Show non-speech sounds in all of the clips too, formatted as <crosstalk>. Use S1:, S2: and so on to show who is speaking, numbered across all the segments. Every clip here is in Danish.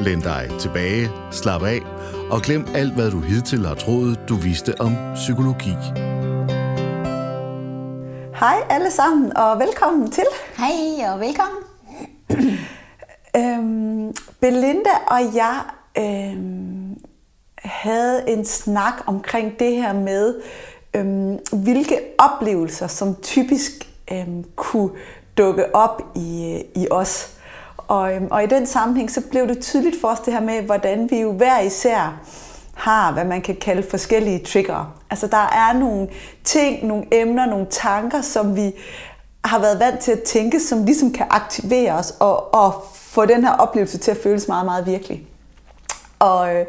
S1: Læn dig tilbage, slap af og glem alt, hvad du hidtil har troet, du vidste om psykologi.
S2: Hej alle sammen, og velkommen til.
S3: Hej og velkommen. <clears throat>
S2: øhm, Belinda og jeg øhm, havde en snak omkring det her med, øhm, hvilke oplevelser, som typisk øhm, kunne dukke op i, i os. Og, øhm, og i den sammenhæng, så blev det tydeligt for os det her med, hvordan vi jo hver især har, hvad man kan kalde forskellige trigger. Altså der er nogle ting, nogle emner, nogle tanker, som vi har været vant til at tænke, som ligesom kan aktivere os og, og få den her oplevelse til at føles meget, meget virkelig. Og, øh,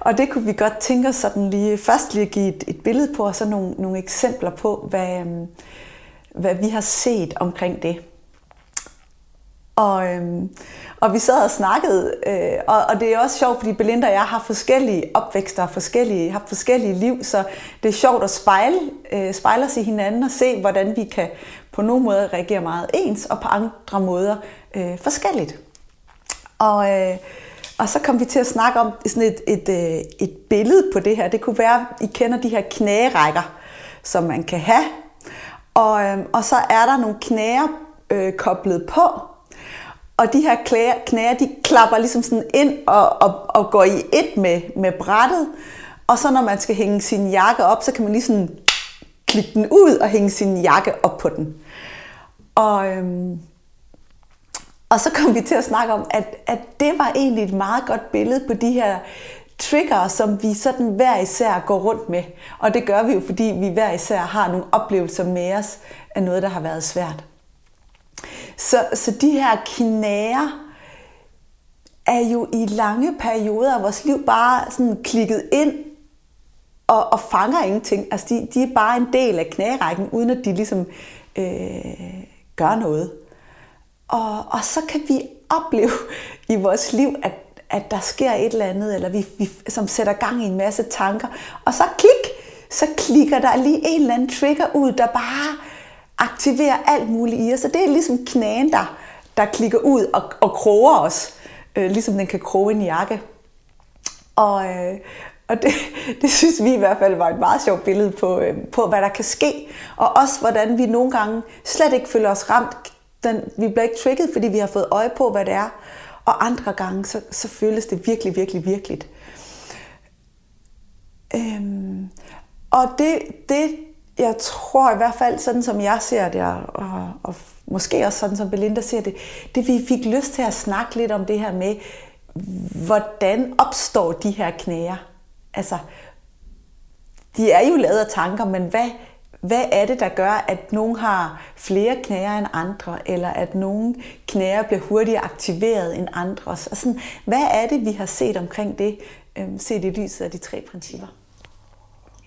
S2: og det kunne vi godt tænke os sådan lige, først lige at give et, et billede på, og så nogle, nogle eksempler på, hvad, øhm, hvad vi har set omkring det. Og, øhm, og vi sad og snakkede, øh, og, og det er også sjovt, fordi Belinda og jeg har forskellige opvækster, forskellige, har forskellige liv, så det er sjovt at spejle, øh, spejle os i hinanden og se, hvordan vi kan på nogle måder reagere meget ens, og på andre måder øh, forskelligt. Og, øh, og så kom vi til at snakke om sådan et, et, et, øh, et billede på det her. Det kunne være, at I kender de her knærækker, som man kan have. Og, øh, og så er der nogle knæer øh, koblet på, og de her knæer, de klapper ligesom sådan ind og, og, og går i et med, med brættet. Og så når man skal hænge sin jakke op, så kan man lige sådan klippe den ud og hænge sin jakke op på den. Og, øhm, og så kom vi til at snakke om, at, at det var egentlig et meget godt billede på de her trigger, som vi sådan hver især går rundt med. Og det gør vi jo, fordi vi hver især har nogle oplevelser med os af noget, der har været svært. Så, så de her knæer er jo i lange perioder af vores liv bare sådan klikket ind og, og fanger ingenting. Altså de, de er bare en del af knærækken, uden at de ligesom øh, gør noget. Og, og så kan vi opleve <laughs> i vores liv, at, at der sker et eller andet, eller vi, vi som sætter gang i en masse tanker. Og så klik, så klikker der lige en eller anden trigger ud, der bare aktiverer alt muligt i os. Så det er ligesom knæen, der, der klikker ud og, og kroger os, øh, ligesom den kan kroge en jakke. Og, øh, og det, <laughs> det synes vi i hvert fald var et meget sjovt billede på, øh, på, hvad der kan ske. Og også hvordan vi nogle gange slet ikke føler os ramt. Den, vi bliver ikke trigget, fordi vi har fået øje på, hvad det er. Og andre gange, så, så føles det virkelig, virkelig, virkelig. Øhm, og det, det, jeg tror i hvert fald, sådan som jeg ser det, og, og måske også sådan som Belinda ser det, det vi fik lyst til at snakke lidt om det her med, hvordan opstår de her knæer? Altså, de er jo lavet af tanker, men hvad, hvad er det, der gør, at nogen har flere knæer end andre, eller at nogle knæer bliver hurtigere aktiveret end andre? Altså, hvad er det, vi har set omkring det, øh, set i lyset af de tre principper?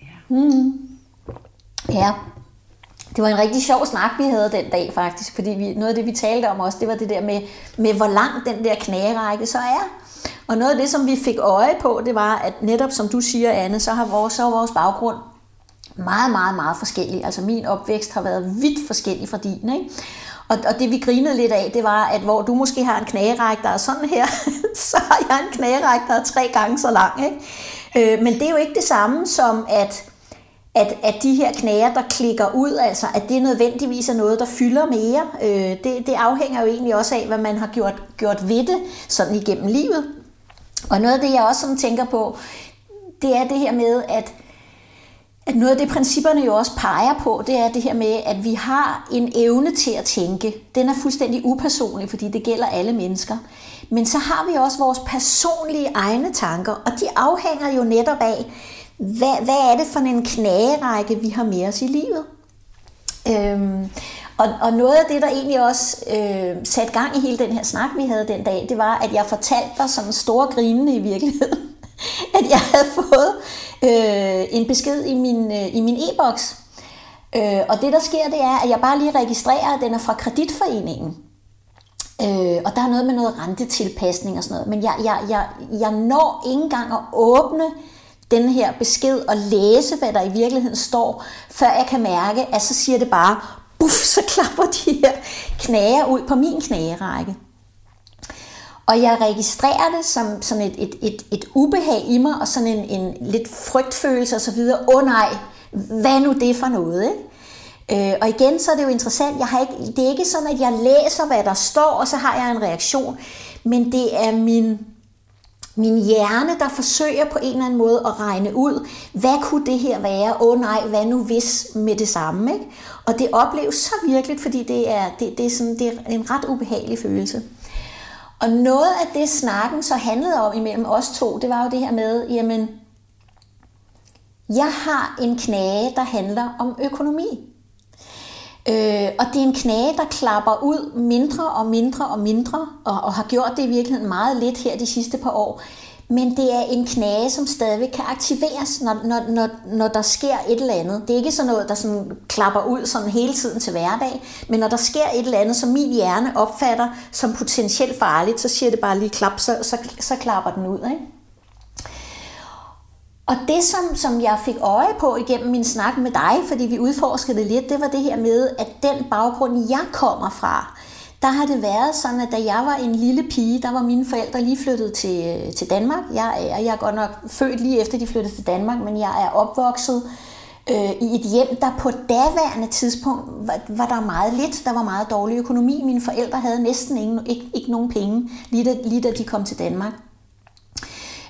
S3: Ja. Mm. Ja, det var en rigtig sjov snak, vi havde den dag faktisk, fordi vi, noget af det, vi talte om også, det var det der med, med hvor lang den der knærække så er. Og noget af det, som vi fik øje på, det var, at netop som du siger, Anne, så har vores, så vores baggrund meget, meget, meget forskellig. Altså min opvækst har været vidt forskellig fra din, ikke? Og, og det vi grinede lidt af, det var, at hvor du måske har en knagerække, der er sådan her, <laughs> så har jeg en knagerække, der er tre gange så lang. Ikke? Øh, men det er jo ikke det samme som, at at, at de her knager, der klikker ud, altså at det nødvendigvis er noget, der fylder mere. Øh, det, det afhænger jo egentlig også af, hvad man har gjort, gjort ved det sådan igennem livet. Og noget af det, jeg også sådan tænker på, det er det her med, at, at noget af det, principperne jo også peger på, det er det her med, at vi har en evne til at tænke. Den er fuldstændig upersonlig, fordi det gælder alle mennesker. Men så har vi også vores personlige egne tanker, og de afhænger jo netop af, hvad, hvad er det for en knagerække, vi har med os i livet? Øhm, og, og noget af det, der egentlig også øh, satte gang i hele den her snak, vi havde den dag, det var, at jeg fortalte dig sådan store grinende i virkeligheden, <laughs> at jeg havde fået øh, en besked i min, øh, i min e-boks. Øh, og det der sker, det er, at jeg bare lige registrerer, at den er fra kreditforeningen. Øh, og der er noget med noget rentetilpasning og sådan noget. Men jeg, jeg, jeg, jeg når ikke engang at åbne den her besked og læse, hvad der i virkeligheden står, før jeg kan mærke, at så siger det bare, buff, så klapper de her knager ud på min knagerække. Og jeg registrerer det som sådan et, et, et, et ubehag i mig, og sådan en, en lidt frygtfølelse og så videre. Åh oh, nej, hvad nu det for noget? Ikke? Øh, og igen, så er det jo interessant, jeg har ikke, det er ikke sådan, at jeg læser, hvad der står, og så har jeg en reaktion, men det er min, min hjerne, der forsøger på en eller anden måde at regne ud, hvad kunne det her være? Åh oh, nej, hvad nu hvis med det samme? Ikke? Og det opleves så virkeligt, fordi det er, det, det, er sådan, det er en ret ubehagelig følelse. Og noget af det, snakken så handlede om imellem os to, det var jo det her med, jamen, jeg har en knage, der handler om økonomi. Øh, og det er en knage, der klapper ud mindre og mindre og mindre, og, og har gjort det i virkeligheden meget lidt her de sidste par år. Men det er en knage, som stadigvæk kan aktiveres, når, når, når, når der sker et eller andet. Det er ikke sådan noget, der sådan klapper ud sådan hele tiden til hverdag, men når der sker et eller andet, som min hjerne opfatter som potentielt farligt, så siger det bare lige klap, så, så, så klapper den ud. Ikke? Og det, som, som jeg fik øje på igennem min snak med dig, fordi vi udforskede det lidt, det var det her med, at den baggrund, jeg kommer fra, der har det været sådan, at da jeg var en lille pige, der var mine forældre lige flyttet til, til Danmark. Jeg er, jeg er godt nok født lige efter, de flyttede til Danmark, men jeg er opvokset øh, i et hjem, der på daværende tidspunkt var, var der meget lidt. Der var meget dårlig økonomi. Mine forældre havde næsten ingen, ikke, ikke nogen penge, lige da, lige da de kom til Danmark.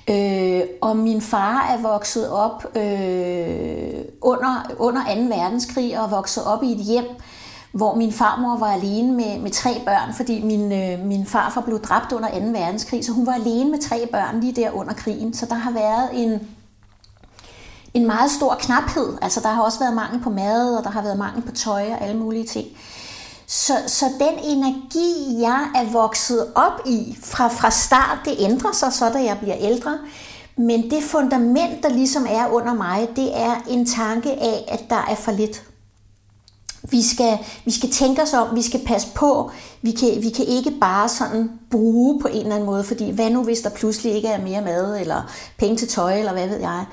S3: Øh, og min far er vokset op øh, under, under 2. verdenskrig og vokset op i et hjem, hvor min farmor var alene med, med tre børn, fordi min, øh, min farfar blev dræbt under 2. verdenskrig, så hun var alene med tre børn lige der under krigen. Så der har været en, en meget stor knaphed. Altså der har også været mangel på mad, og der har været mangel på tøj og alle mulige ting. Så, så den energi, jeg er vokset op i fra, fra start, det ændrer sig så, da jeg bliver ældre. Men det fundament, der ligesom er under mig, det er en tanke af, at der er for lidt. Vi skal, vi skal tænke os om, vi skal passe på. Vi kan, vi kan ikke bare sådan bruge på en eller anden måde, fordi hvad nu, hvis der pludselig ikke er mere mad, eller penge til tøj, eller hvad ved jeg.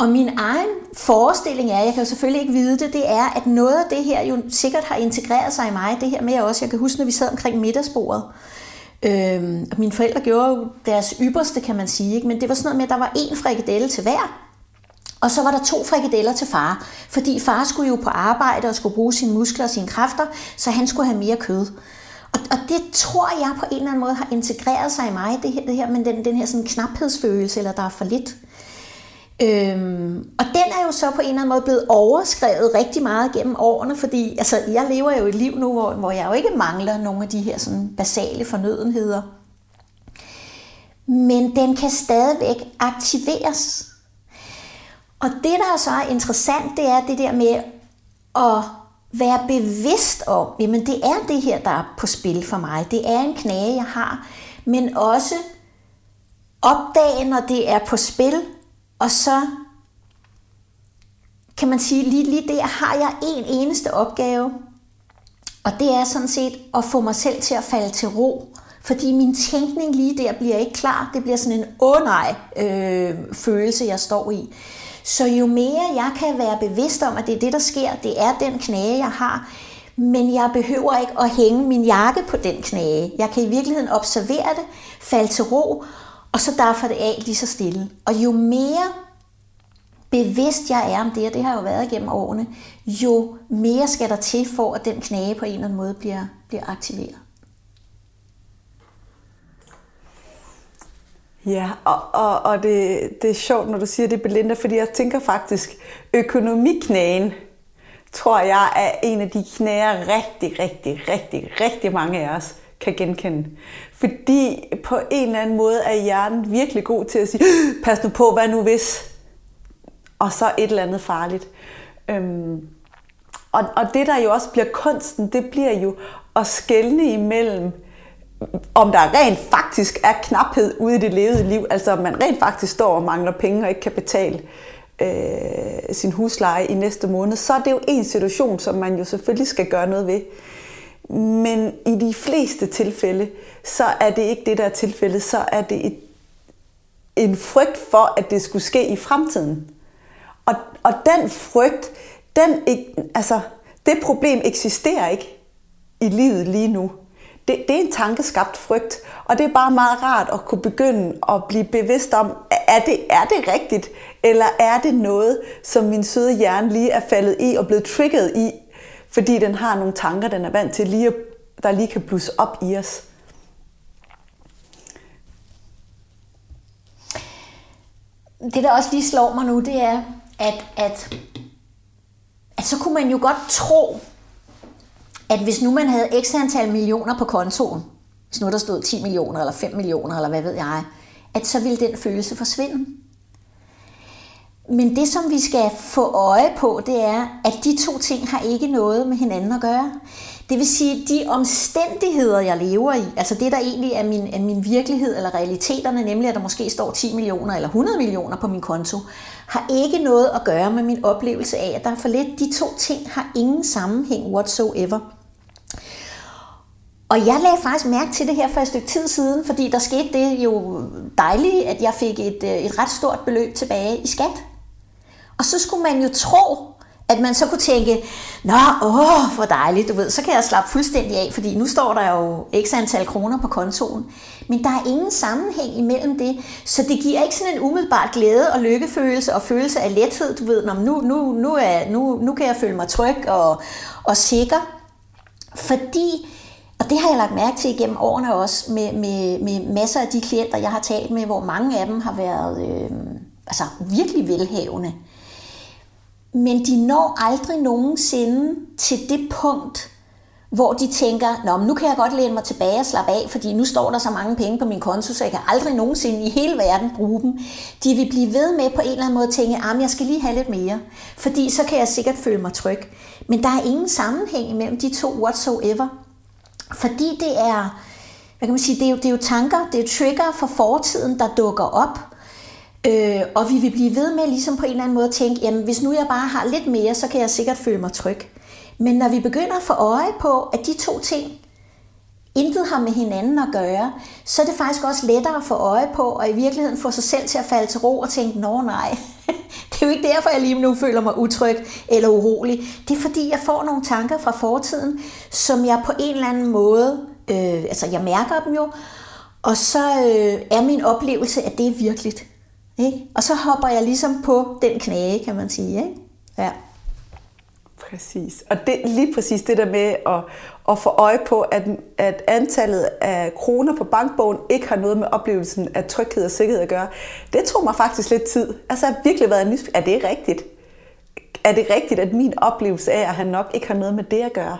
S3: Og min egen forestilling er, jeg kan jo selvfølgelig ikke vide det, det er, at noget af det her jo sikkert har integreret sig i mig. Det her med også, jeg kan huske, når vi sad omkring middagsbordet. Øhm, og mine forældre gjorde jo deres ypperste, kan man sige. Ikke? Men det var sådan noget med, at der var én frikadelle til hver. Og så var der to frikadeller til far. Fordi far skulle jo på arbejde og skulle bruge sine muskler og sine kræfter, så han skulle have mere kød. Og, og det tror jeg på en eller anden måde har integreret sig i mig, det her, det her med den, den her sådan knaphedsfølelse, eller der er for lidt. Øhm, og den er jo så på en eller anden måde blevet overskrevet rigtig meget gennem årene, fordi altså, jeg lever jo et liv nu, hvor, hvor jeg jo ikke mangler nogle af de her sådan, basale fornødenheder. Men den kan stadigvæk aktiveres. Og det, der så er interessant, det er det der med at være bevidst om, jamen det er det her, der er på spil for mig. Det er en knage, jeg har, men også opdage, når det er på spil, og så kan man sige, lige, lige der har jeg en eneste opgave, og det er sådan set at få mig selv til at falde til ro. Fordi min tænkning lige der bliver ikke klar. Det bliver sådan en åh nej øh, følelse, jeg står i. Så jo mere jeg kan være bevidst om, at det er det, der sker, det er den knage, jeg har, men jeg behøver ikke at hænge min jakke på den knage. Jeg kan i virkeligheden observere det, falde til ro, og så derfor det af lige så stille. Og jo mere bevidst jeg er om det, og det har jo været igennem årene, jo mere skal der til for, at den knage på en eller anden måde bliver, bliver aktiveret.
S2: Ja, og, og, og det, det er sjovt, når du siger det, Belinda, fordi jeg tænker faktisk, økonomiknagen, tror jeg, er en af de knager rigtig, rigtig, rigtig, rigtig mange af os kan genkende. Fordi på en eller anden måde er hjernen virkelig god til at sige, pas nu på, hvad nu hvis? Og så et eller andet farligt. Øhm, og, og det, der jo også bliver kunsten, det bliver jo at skelne imellem om der rent faktisk er knaphed ude i det levede liv, altså om man rent faktisk står og mangler penge og ikke kan betale øh, sin husleje i næste måned, så er det jo en situation, som man jo selvfølgelig skal gøre noget ved. Men i de fleste tilfælde, så er det ikke det, der er tilfældet, så er det et, en frygt for, at det skulle ske i fremtiden. Og, og den frygt, den, altså, det problem eksisterer ikke i livet lige nu. Det, det er en tankeskabt frygt, og det er bare meget rart at kunne begynde at blive bevidst om, er det, er det rigtigt, eller er det noget, som min søde hjerne lige er faldet i og blevet trigget i, fordi den har nogle tanker, den er vant til, lige at, der lige kan blusse op i os.
S3: Det, der også lige slår mig nu, det er, at, at, at så kunne man jo godt tro, at hvis nu man havde x antal millioner på kontoen, hvis nu der stod 10 millioner eller 5 millioner eller hvad ved jeg, at så ville den følelse forsvinde. Men det, som vi skal få øje på, det er, at de to ting har ikke noget med hinanden at gøre. Det vil sige, de omstændigheder, jeg lever i, altså det, der egentlig er min, er min virkelighed eller realiteterne, nemlig at der måske står 10 millioner eller 100 millioner på min konto, har ikke noget at gøre med min oplevelse af, at der er for lidt. De to ting har ingen sammenhæng whatsoever. Og jeg lagde faktisk mærke til det her for et stykke tid siden, fordi der skete det jo dejligt, at jeg fik et, øh, et ret stort beløb tilbage i skat. Og så skulle man jo tro, at man så kunne tænke, nå, åh, hvor dejligt, du ved, så kan jeg slappe fuldstændig af, fordi nu står der jo x antal kroner på kontoen. Men der er ingen sammenhæng imellem det, så det giver ikke sådan en umiddelbart glæde og lykkefølelse og følelse af lethed, du ved, nu, nu, nu, er, nu, nu kan jeg føle mig tryg og, og sikker. Fordi og det har jeg lagt mærke til igennem årene også med, med, med masser af de klienter, jeg har talt med, hvor mange af dem har været øh, altså virkelig velhavende. Men de når aldrig nogensinde til det punkt, hvor de tænker, Nå, men nu kan jeg godt læne mig tilbage og slappe af, fordi nu står der så mange penge på min konto, så jeg kan aldrig nogensinde i hele verden bruge dem. De vil blive ved med på en eller anden måde at tænke, at jeg skal lige have lidt mere, fordi så kan jeg sikkert føle mig tryg. Men der er ingen sammenhæng mellem de to whatsoever. Fordi det er, hvad kan man sige, det er jo, det er jo tanker, det er trigger for fortiden, der dukker op. Øh, og vi vil blive ved med ligesom på en eller anden måde at tænke, jamen hvis nu jeg bare har lidt mere, så kan jeg sikkert føle mig tryg. Men når vi begynder at få øje på, at de to ting intet har med hinanden at gøre, så er det faktisk også lettere at få øje på, og i virkeligheden få sig selv til at falde til ro og tænke, nå nej, <laughs> det er jo ikke derfor, jeg lige nu føler mig utryg eller urolig. Det er fordi, jeg får nogle tanker fra fortiden, som jeg på en eller anden måde, øh, altså jeg mærker dem jo, og så øh, er min oplevelse, at det er virkeligt. Ikke? Og så hopper jeg ligesom på den knage, kan man sige. Ikke? Ja.
S2: Præcis. Og det, lige præcis det der med at, at få øje på, at, at antallet af kroner på bankbogen ikke har noget med oplevelsen af tryghed og sikkerhed at gøre, det tog mig faktisk lidt tid. Altså jeg har virkelig været nysgerrig. Er det rigtigt? Er det rigtigt, at min oplevelse af at have nok ikke har noget med det at gøre?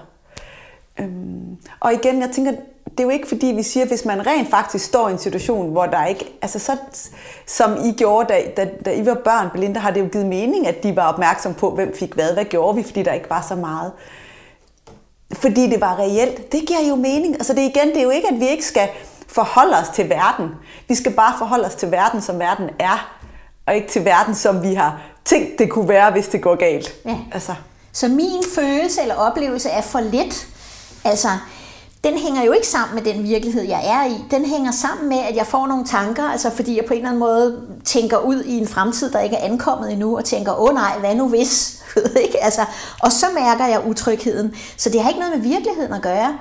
S2: Øhm, og igen, jeg tænker, det er jo ikke fordi, vi siger, hvis man rent faktisk står i en situation, hvor der ikke, altså så, som I gjorde, da, da, da I var børn, Belinda, har det jo givet mening, at de var opmærksom på, hvem fik hvad, hvad gjorde vi, fordi der ikke var så meget. Fordi det var reelt. Det giver jo mening. Altså det igen, det er jo ikke, at vi ikke skal forholde os til verden. Vi skal bare forholde os til verden, som verden er, og ikke til verden, som vi har tænkt, det kunne være, hvis det går galt.
S3: Ja. Altså. Så min følelse eller oplevelse er for lidt. Altså, den hænger jo ikke sammen med den virkelighed, jeg er i. Den hænger sammen med, at jeg får nogle tanker, altså fordi jeg på en eller anden måde tænker ud i en fremtid, der ikke er ankommet endnu, og tænker, åh oh, nej, hvad nu hvis? <laughs> ikke? Altså, og så mærker jeg utrygheden. Så det har ikke noget med virkeligheden at gøre.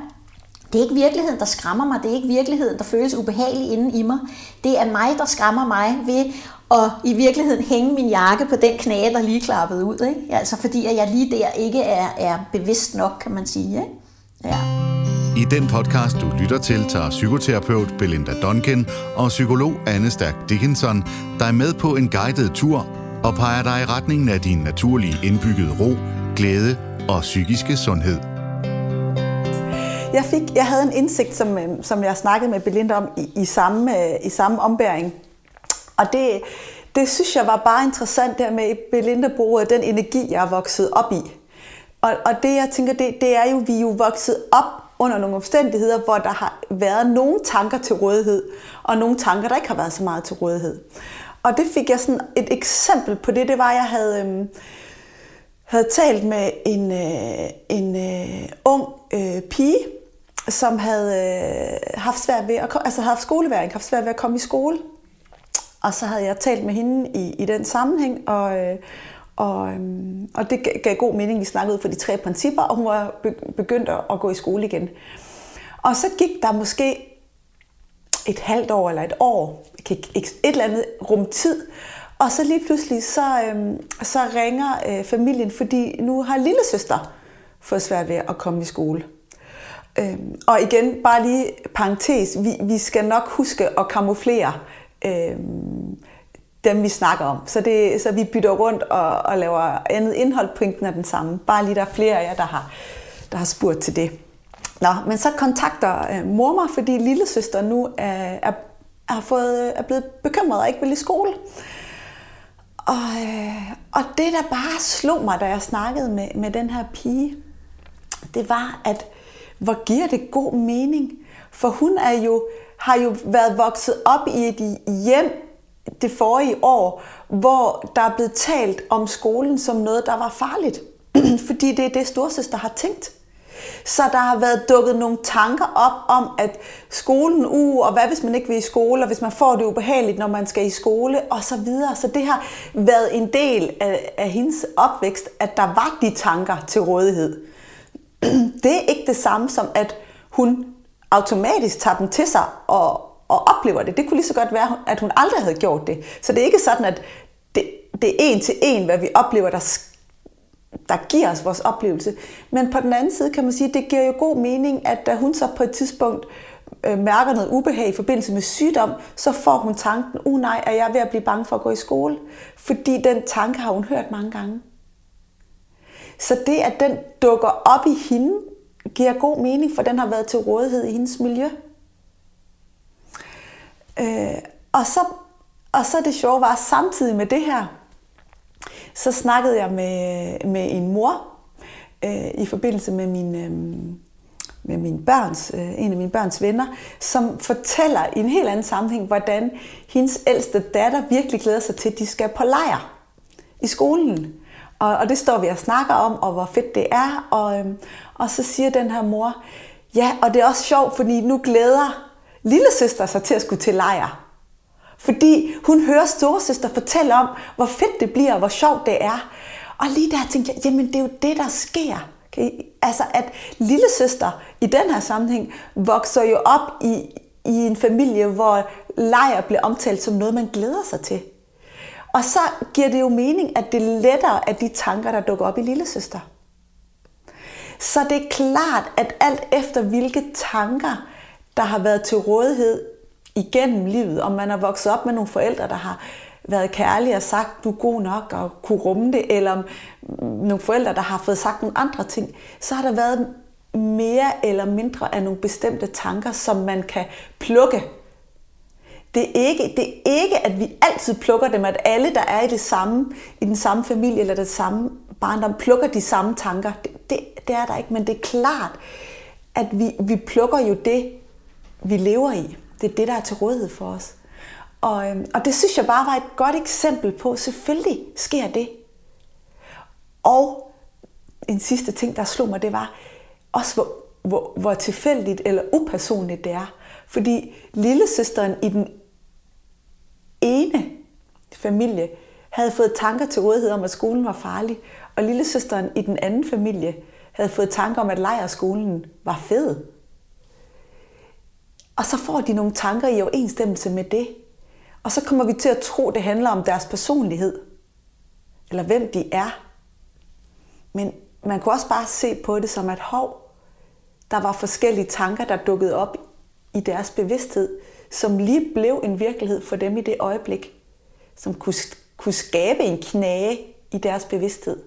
S3: Det er ikke virkeligheden, der skræmmer mig. Det er ikke virkeligheden, der føles ubehagelig inde i mig. Det er mig, der skræmmer mig ved at i virkeligheden hænge min jakke på den knage, der lige klappede ud. Ikke? Altså fordi at jeg lige der ikke er, er bevidst nok, kan man sige. Ikke? Ja.
S1: Den podcast, du lytter til, tager psykoterapeut Belinda Duncan og psykolog Anne Stærk Dickinson dig med på en guided tur og peger dig i retningen af din naturlige indbyggede ro, glæde og psykiske sundhed.
S2: Jeg, fik, jeg havde en indsigt, som, øh, som jeg snakkede med Belinda om i, i, samme, øh, i samme ombæring. Og det, det synes jeg var bare interessant der med, Belinda bruger den energi, jeg er vokset op i. Og, og det jeg tænker, det, det er jo, vi er jo vokset op under nogle omstændigheder, hvor der har været nogle tanker til rådighed, og nogle tanker, der ikke har været så meget til rådighed. Og det fik jeg sådan et eksempel på det, det var, at jeg havde, øh, havde talt med en, øh, en øh, ung øh, pige, som havde øh, haft svært ved at, altså havde haft skoleværing, haft svært ved at komme i skole. Og så havde jeg talt med hende i, i den sammenhæng, og, øh, og, øhm, og det gav god mening, vi snakkede ud for de tre principper, og hun var begyndt at gå i skole igen. Og så gik der måske et halvt år eller et år, et eller andet rum tid, og så lige pludselig så, øhm, så ringer øh, familien, fordi nu har lille søster fået svært ved at komme i skole. Øhm, og igen, bare lige parentes, vi, vi skal nok huske at kamuflere øhm, dem, vi snakker om. Så, det, så vi bytter rundt og, og laver andet indhold. Pointen er den samme. Bare lige der er flere af jer, der har, der har spurgt til det. Nå, men så kontakter øh, mor mig, fordi lillesøster nu er, er, er, fået, er blevet bekymret og ikke vil i skole. Og, øh, og det, der bare slog mig, da jeg snakkede med, med den her pige, det var, at hvor giver det god mening? For hun er jo, har jo været vokset op i et hjem, det forrige år, hvor der er blevet talt om skolen som noget, der var farligt. <clears throat> Fordi det er det, storsøster har tænkt. Så der har været dukket nogle tanker op om, at skolen, uh, og hvad hvis man ikke vil i skole, og hvis man får det ubehageligt, når man skal i skole, og så videre. Så det har været en del af, af hendes opvækst, at der var de tanker til rådighed. <clears throat> Det er ikke det samme som, at hun automatisk tager dem til sig og, og oplever det. Det kunne lige så godt være, at hun aldrig havde gjort det. Så det er ikke sådan, at det, det er en til en, hvad vi oplever, der, der giver os vores oplevelse. Men på den anden side kan man sige, at det giver jo god mening, at da hun så på et tidspunkt øh, mærker noget ubehag i forbindelse med sygdom, så får hun tanken, uh nej, er jeg ved at blive bange for at gå i skole? Fordi den tanke har hun hørt mange gange. Så det, at den dukker op i hende, giver god mening, for den har været til rådighed i hendes miljø. Øh, og, så, og så det sjove var, samtidig med det her, så snakkede jeg med, med en mor øh, i forbindelse med min, øh, med min børns, øh, en af mine børns venner, som fortæller i en helt anden sammenhæng, hvordan hendes ældste datter virkelig glæder sig til, at de skal på lejr i skolen. Og, og det står vi og snakker om, og hvor fedt det er. Og, øhm, og så siger den her mor, ja, og det er også sjovt, fordi nu glæder lille søster sig til at skulle til lejr. Fordi hun hører storesøster fortælle om, hvor fedt det bliver, og hvor sjovt det er. Og lige der tænkte jeg, jamen det er jo det, der sker. Okay? Altså at lille søster i den her sammenhæng vokser jo op i, i en familie, hvor lejr bliver omtalt som noget, man glæder sig til. Og så giver det jo mening, at det er lettere af de tanker, der dukker op i lille søster. Så det er klart, at alt efter hvilke tanker der har været til rådighed igennem livet, om man har vokset op med nogle forældre, der har været kærlige og sagt, du er god nok og kunne rumme det, eller nogle forældre, der har fået sagt nogle andre ting, så har der været mere eller mindre af nogle bestemte tanker, som man kan plukke. Det er ikke, det er ikke at vi altid plukker dem, at alle, der er i, det samme, i den samme familie eller det samme barndom, plukker de samme tanker. Det, det, det er der ikke, men det er klart, at vi, vi plukker jo det, vi lever i. Det er det, der er til rådighed for os. Og, øhm, og det synes jeg bare var et godt eksempel på, selvfølgelig sker det. Og en sidste ting, der slog mig, det var også, hvor, hvor, hvor tilfældigt eller upersonligt det er. Fordi lillesøsteren i den ene familie havde fået tanker til rådighed om, at skolen var farlig, og lillesøsteren i den anden familie havde fået tanker om, at lejerskolen var fed. Og så får de nogle tanker i overensstemmelse med det. Og så kommer vi til at tro, det handler om deres personlighed. Eller hvem de er. Men man kunne også bare se på det som, at hov, der var forskellige tanker, der dukkede op i deres bevidsthed, som lige blev en virkelighed for dem i det øjeblik, som kunne, kunne skabe en knage i deres bevidsthed.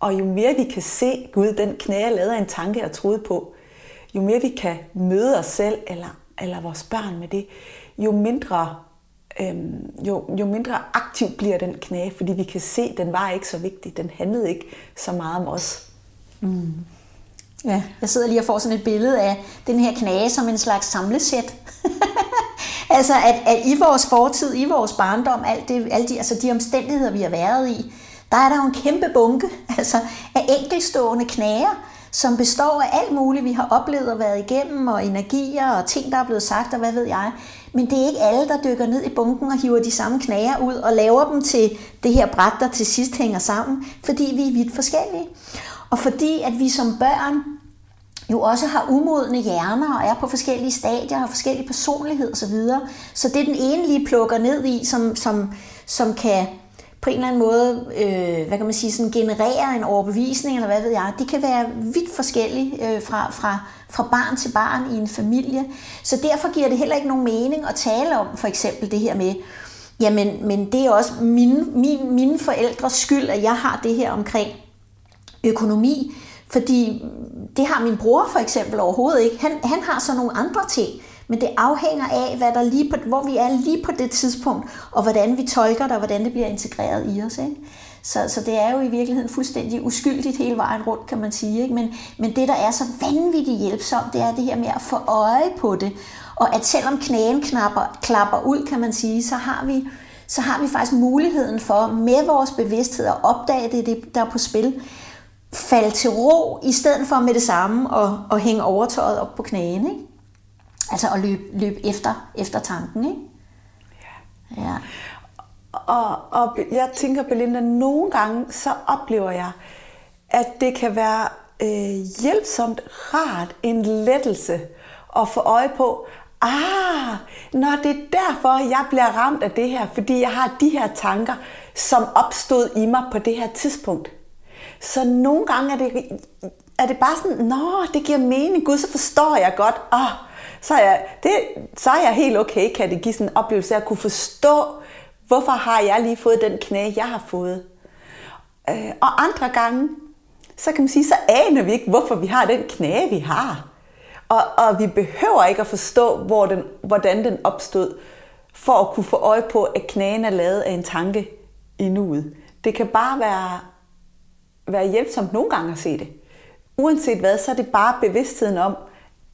S2: Og jo mere vi kan se, Gud, den knage lavede en tanke, jeg troede på, jo mere vi kan møde os selv eller, eller vores børn med det, jo mindre, øhm, jo, jo mindre aktiv bliver den knage, fordi vi kan se, at den var ikke så vigtig. Den handlede ikke så meget om os. Mm.
S3: Ja, jeg sidder lige og får sådan et billede af den her knage som en slags samlesæt. <laughs> altså, at, at i vores fortid, i vores barndom, alt det, alle de, altså de omstændigheder, vi har været i, der er der jo en kæmpe bunke <laughs> altså, af enkelstående knager, som består af alt muligt, vi har oplevet og været igennem, og energier og ting, der er blevet sagt, og hvad ved jeg. Men det er ikke alle, der dykker ned i bunken og hiver de samme knager ud og laver dem til det her bræt, der til sidst hænger sammen, fordi vi er vidt forskellige. Og fordi at vi som børn jo også har umodne hjerner og er på forskellige stadier og har forskellige personlighed osv. Så, så det den ene lige plukker ned i, som, som, som kan på en eller anden måde, øh, hvad kan man sige, sådan genererer en overbevisning, eller hvad ved jeg, de kan være vidt forskellige øh, fra, fra, fra barn til barn i en familie. Så derfor giver det heller ikke nogen mening at tale om for eksempel det her med, jamen, men det er også mine, min, mine forældres skyld, at jeg har det her omkring økonomi, fordi det har min bror for eksempel overhovedet ikke. Han, han har så nogle andre ting, men det afhænger af, hvad der lige på, hvor vi er lige på det tidspunkt, og hvordan vi tolker det, og hvordan det bliver integreret i os. Ikke? Så, så det er jo i virkeligheden fuldstændig uskyldigt hele vejen rundt, kan man sige. Ikke? Men, men det, der er så vanvittigt hjælpsomt, det er det her med at få øje på det. Og at selvom knæen knapper, klapper ud, kan man sige, så har vi så har vi faktisk muligheden for med vores bevidsthed at opdage det, det der er på spil, falde til ro, i stedet for med det samme og, og hænge overtøjet op på knæene. Ikke? Altså at løbe, løbe efter, efter tanken. Ikke?
S2: Ja. ja. Og, og jeg tænker, Belinda, nogle gange så oplever jeg, at det kan være øh, hjælpsomt, rart, en lettelse at få øje på, ah, når det er derfor, jeg bliver ramt af det her, fordi jeg har de her tanker, som opstod i mig på det her tidspunkt. Så nogle gange er det, er det bare sådan, nå, det giver mening, gud, så forstår jeg godt, oh, så, er jeg, det, så er jeg helt okay, kan det give sådan en oplevelse af at kunne forstå, hvorfor har jeg lige fået den knæ, jeg har fået. Øh, og andre gange, så kan man sige, så aner vi ikke, hvorfor vi har den knæ, vi har. Og, og vi behøver ikke at forstå, hvor den, hvordan den opstod, for at kunne få øje på, at knæen er lavet af en tanke i nuet. Det kan bare være være hjælpsomt nogle gange at se det. Uanset hvad, så er det bare bevidstheden om,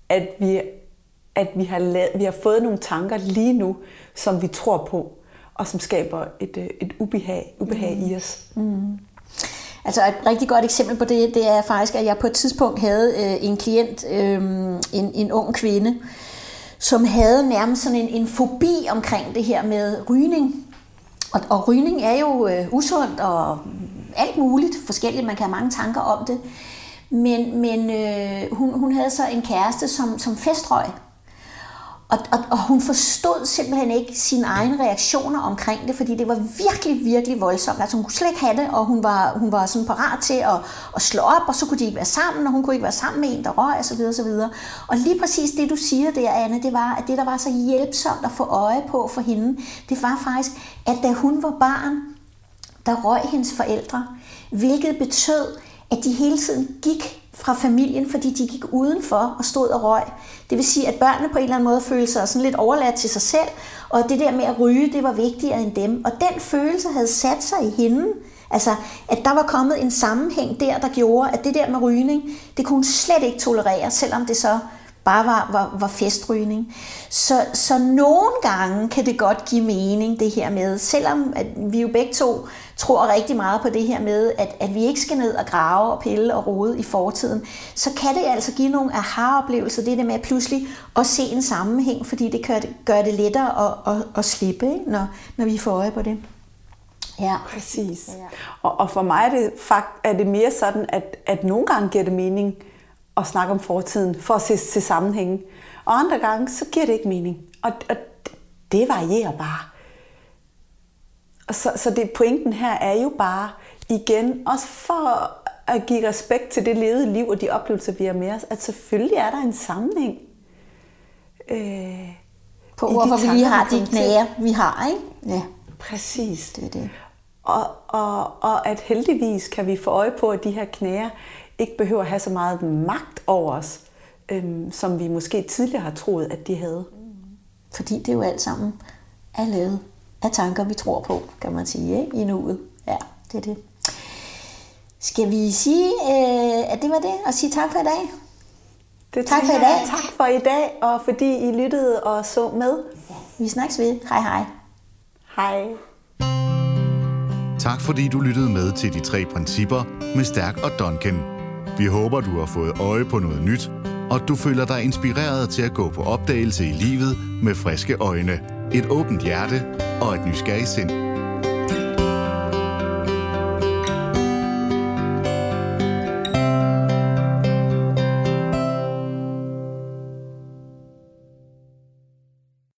S2: at vi, at vi, har, lavet, vi har fået nogle tanker lige nu, som vi tror på, og som skaber et, øh, et ubehag, ubehag mm. i os. Mm.
S3: Altså et rigtig godt eksempel på det, det er faktisk, at jeg på et tidspunkt havde øh, en klient, øh, en, en ung kvinde, som havde nærmest sådan en, en fobi omkring det her med rygning. Og, og rygning er jo øh, usundt og alt muligt forskelligt, man kan have mange tanker om det. Men, men øh, hun, hun havde så en kæreste, som, som festrøg. Og, og, og hun forstod simpelthen ikke sine egne reaktioner omkring det, fordi det var virkelig, virkelig voldsomt. Altså hun kunne slet ikke have det, og hun var, hun var sådan parat til at, at slå op, og så kunne de ikke være sammen, og hun kunne ikke være sammen med en, der røg, osv. osv. Og lige præcis det, du siger der, Anne, det var, at det, der var så hjælpsomt at få øje på for hende, det var faktisk, at da hun var barn, der røg hendes forældre, hvilket betød, at de hele tiden gik fra familien, fordi de gik udenfor og stod og røg. Det vil sige, at børnene på en eller anden måde følte sig sådan lidt overladt til sig selv, og det der med at ryge, det var vigtigere end dem. Og den følelse havde sat sig i hende, Altså, at der var kommet en sammenhæng der, der gjorde, at det der med rygning, det kunne hun slet ikke tolerere, selvom det så bare var, var, var festrygning. Så, så nogle gange kan det godt give mening, det her med, selvom at vi jo begge to tror rigtig meget på det her med, at, at vi ikke skal ned og grave og pille og rode i fortiden, så kan det altså give nogle aha-oplevelser, det der med at pludselig at se en sammenhæng, fordi det gør det, gør det lettere at, at, at slippe, ikke? Når, når vi får øje på det.
S2: Ja. Præcis. Ja. Og, og for mig er det, fakt, er det mere sådan, at, at nogle gange giver det mening at snakke om fortiden, for at se, se sammenhænge. Og andre gange, så giver det ikke mening. Og, og det varierer bare. Og så, så det pointen her er jo bare, igen, også for at give respekt til det levede liv og de oplevelser, vi har med os, at selvfølgelig er der en sammenhæng.
S3: Øh, på hvorfor vi lige har de knæer, vi har, ikke?
S2: Ja. Præcis. Det er det. Og, og, og at heldigvis kan vi få øje på, at de her knæer ikke behøver at have så meget magt over os, øhm, som vi måske tidligere har troet, at de havde.
S3: Fordi det er jo alt sammen er lavet af tanker, vi tror på, kan man sige, ikke? i nuet. Ja, det er det. Skal vi sige, øh, at det var det, og sige tak for i dag?
S2: Det
S3: Tak for i dag.
S2: Tak for i dag, og fordi I lyttede og så med.
S3: Vi snakkes ved. Hej hej.
S2: Hej.
S1: Tak fordi du lyttede med til de tre principper med Stærk og Duncan. Vi håber, du har fået øje på noget nyt, og du føler dig inspireret til at gå på opdagelse i livet med friske øjne, et åbent hjerte og et nysgerrigt sind.